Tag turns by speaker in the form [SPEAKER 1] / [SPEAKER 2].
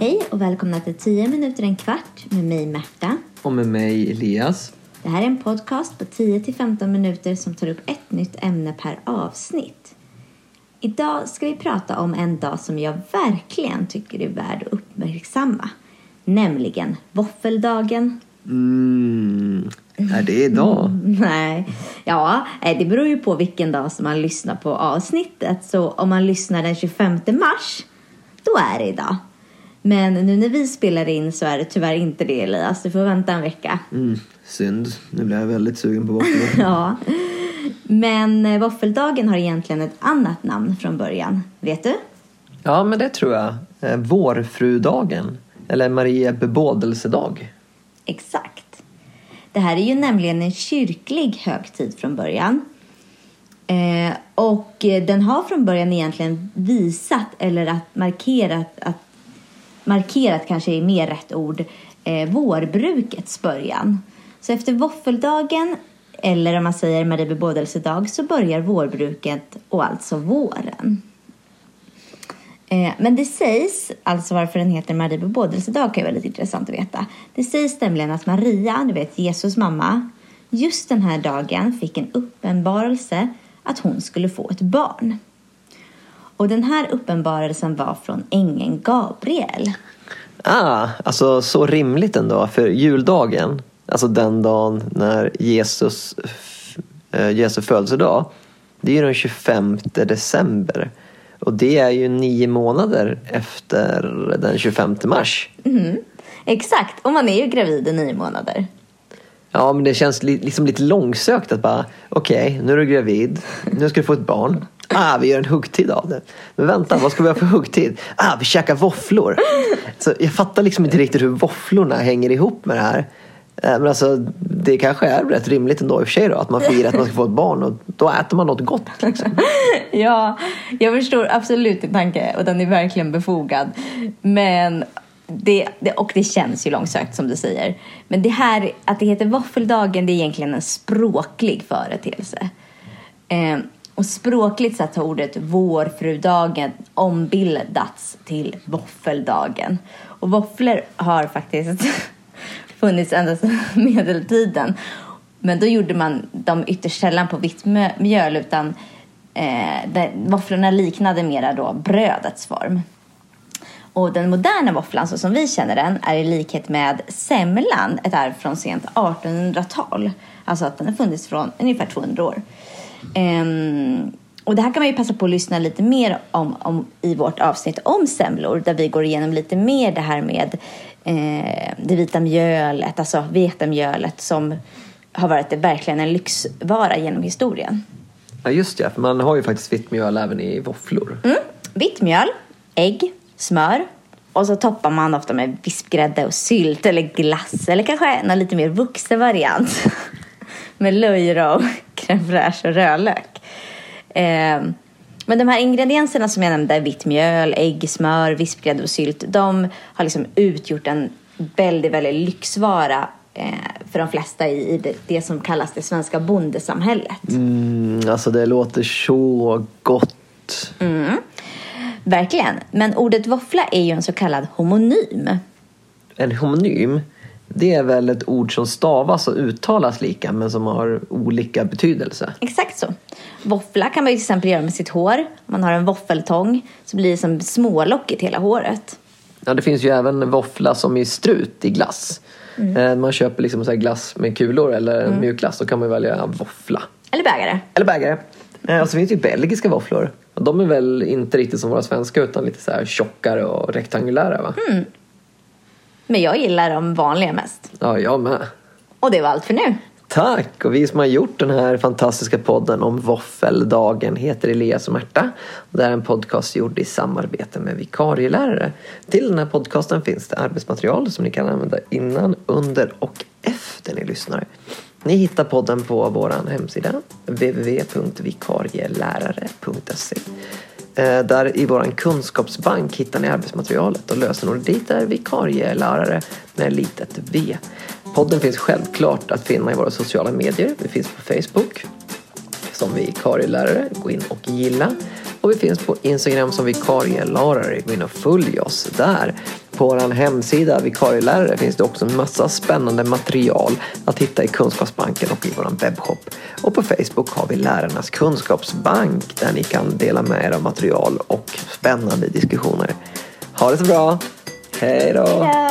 [SPEAKER 1] Hej och välkomna till 10 minuter en kvart med mig Märta.
[SPEAKER 2] Och med mig Elias.
[SPEAKER 1] Det här är en podcast på 10-15 minuter som tar upp ett nytt ämne per avsnitt. Idag ska vi prata om en dag som jag verkligen tycker är värd att uppmärksamma. Nämligen våffeldagen.
[SPEAKER 2] Mm, är det idag?
[SPEAKER 1] Nej, ja, eh, det beror ju på vilken dag som man lyssnar på avsnittet. Så om man lyssnar den 25 mars, då är det idag. Men nu när vi spelar in så är det tyvärr inte det Elias. Du får vänta en vecka.
[SPEAKER 2] Mm, synd. Nu blir jag väldigt sugen på våfflor.
[SPEAKER 1] Ja. Men eh, våffeldagen har egentligen ett annat namn från början. Vet du?
[SPEAKER 2] ja, men det tror jag. Eh, Vårfrudagen. Eller Maria bebådelsedag.
[SPEAKER 1] Exakt. Det här är ju nämligen en kyrklig högtid från början. Eh, och eh, den har från början egentligen visat eller att markerat att markerat kanske är mer rätt ord eh, vårbrukets början. Så efter våffeldagen eller om man säger Marie bebådelsedag så börjar vårbruket och alltså våren. Eh, Men det sägs, alltså varför den heter Marie bebådelsedag kan ju vara lite intressant att veta. Det sägs nämligen att Maria, du vet Jesus mamma, just den här dagen fick en uppenbarelse att hon skulle få ett barn. Och den här uppenbarelsen var från ängeln Gabriel.
[SPEAKER 2] Ah, alltså så rimligt ändå. För juldagen, alltså den dagen när Jesus, äh, Jesu födelsedag, det är ju den 25 december. Och det är ju nio månader efter den 25 mars.
[SPEAKER 1] Exakt, och man är ju gravid i nio månader.
[SPEAKER 2] Ja, men det känns li- liksom lite långsökt att bara, okej, nu är du gravid, nu ska du få ett barn. Ah, vi gör en huggtid av det. Men vänta, vad ska vi ha för huggtid? Ah, vi käkar våfflor. Så jag fattar liksom inte riktigt hur våfflorna hänger ihop med det här. Eh, men alltså, det kanske är rätt rimligt ändå i och för sig då, att man firar att man ska få ett barn och då äter man något gott. Liksom.
[SPEAKER 1] Ja, jag förstår absolut din tanke och den är verkligen befogad. Men det, det, och det känns ju långsökt som du säger. Men det här att det heter våffeldagen det är egentligen en språklig företeelse. Eh, och språkligt sett har ordet vårfrudagen ombildats till våffeldagen. Och våfflor har faktiskt funnits ända sedan medeltiden. Men då gjorde man dem ytterst sällan på vitt mjöl utan eh, där våfflorna liknade mera då brödets form. Och den moderna våfflan så som vi känner den är i likhet med semlan ett arv från sent 1800-tal. Alltså att den har funnits från ungefär 200 år. Ehm, och det här kan man ju passa på att lyssna lite mer om, om i vårt avsnitt om semlor där vi går igenom lite mer det här med eh, det vita mjölet, alltså vetemjölet som har varit verkligen en lyxvara genom historien.
[SPEAKER 2] Ja, just det, för man har ju faktiskt vitt mjöl även i våfflor.
[SPEAKER 1] Mm. Vitt mjöl, ägg, smör och så toppar man ofta med vispgrädde och sylt eller glass eller kanske en lite mer vuxen variant med löjrom, crème fraîche och rödlök. Eh, men de här ingredienserna som jag nämnde, vitt mjöl, ägg, smör, vispgrädde och sylt, de har liksom utgjort en väldigt, väldigt lyxvara eh, för de flesta i, i det, det som kallas det svenska bondesamhället.
[SPEAKER 2] Mm, alltså det låter så gott.
[SPEAKER 1] Verkligen. Men ordet våffla är ju en så kallad homonym.
[SPEAKER 2] En homonym, det är väl ett ord som stavas och uttalas lika men som har olika betydelse.
[SPEAKER 1] Exakt så. Våffla kan man ju till exempel göra med sitt hår. Om man har en våffeltång så blir det som smålockigt hela håret.
[SPEAKER 2] Ja, det finns ju även våffla som i strut i glass. Eh, Man köper liksom så glass med kulor eller mjukglass, då kan man välja våffla.
[SPEAKER 1] Eller bägare.
[SPEAKER 2] Eller bägare. Eh, Och så finns det ju belgiska våfflor. De är väl inte riktigt som våra svenska utan lite så här tjockare och rektangulära va?
[SPEAKER 1] Men jag gillar de vanliga mest.
[SPEAKER 2] Ja, jag med.
[SPEAKER 1] Och det var allt för nu.
[SPEAKER 2] Tack! Och vi som har gjort den här fantastiska podden om våffeldagen heter Elias och Märta. Det är en podcast gjord i samarbete med vikarielärare. Till den här podcasten finns det arbetsmaterial som ni kan använda innan, under och efter ni lyssnar. Ni hittar podden på vår hemsida www.vikarielärare.se Eh, där i vår kunskapsbank hittar ni arbetsmaterialet och lösenordet dit är vikarielärare med litet V. Podden finns självklart att finna i våra sociala medier. Vi finns på Facebook som vikarielärare. Gå in och gilla. Och vi finns på Instagram som vikarielärare. Gå in och följ oss där. På vår hemsida Vikarielärare finns det också en massa spännande material att hitta i Kunskapsbanken och i vår webbshop. Och på Facebook har vi Lärarnas kunskapsbank där ni kan dela med er av material och spännande diskussioner. Ha det så bra! Hej då!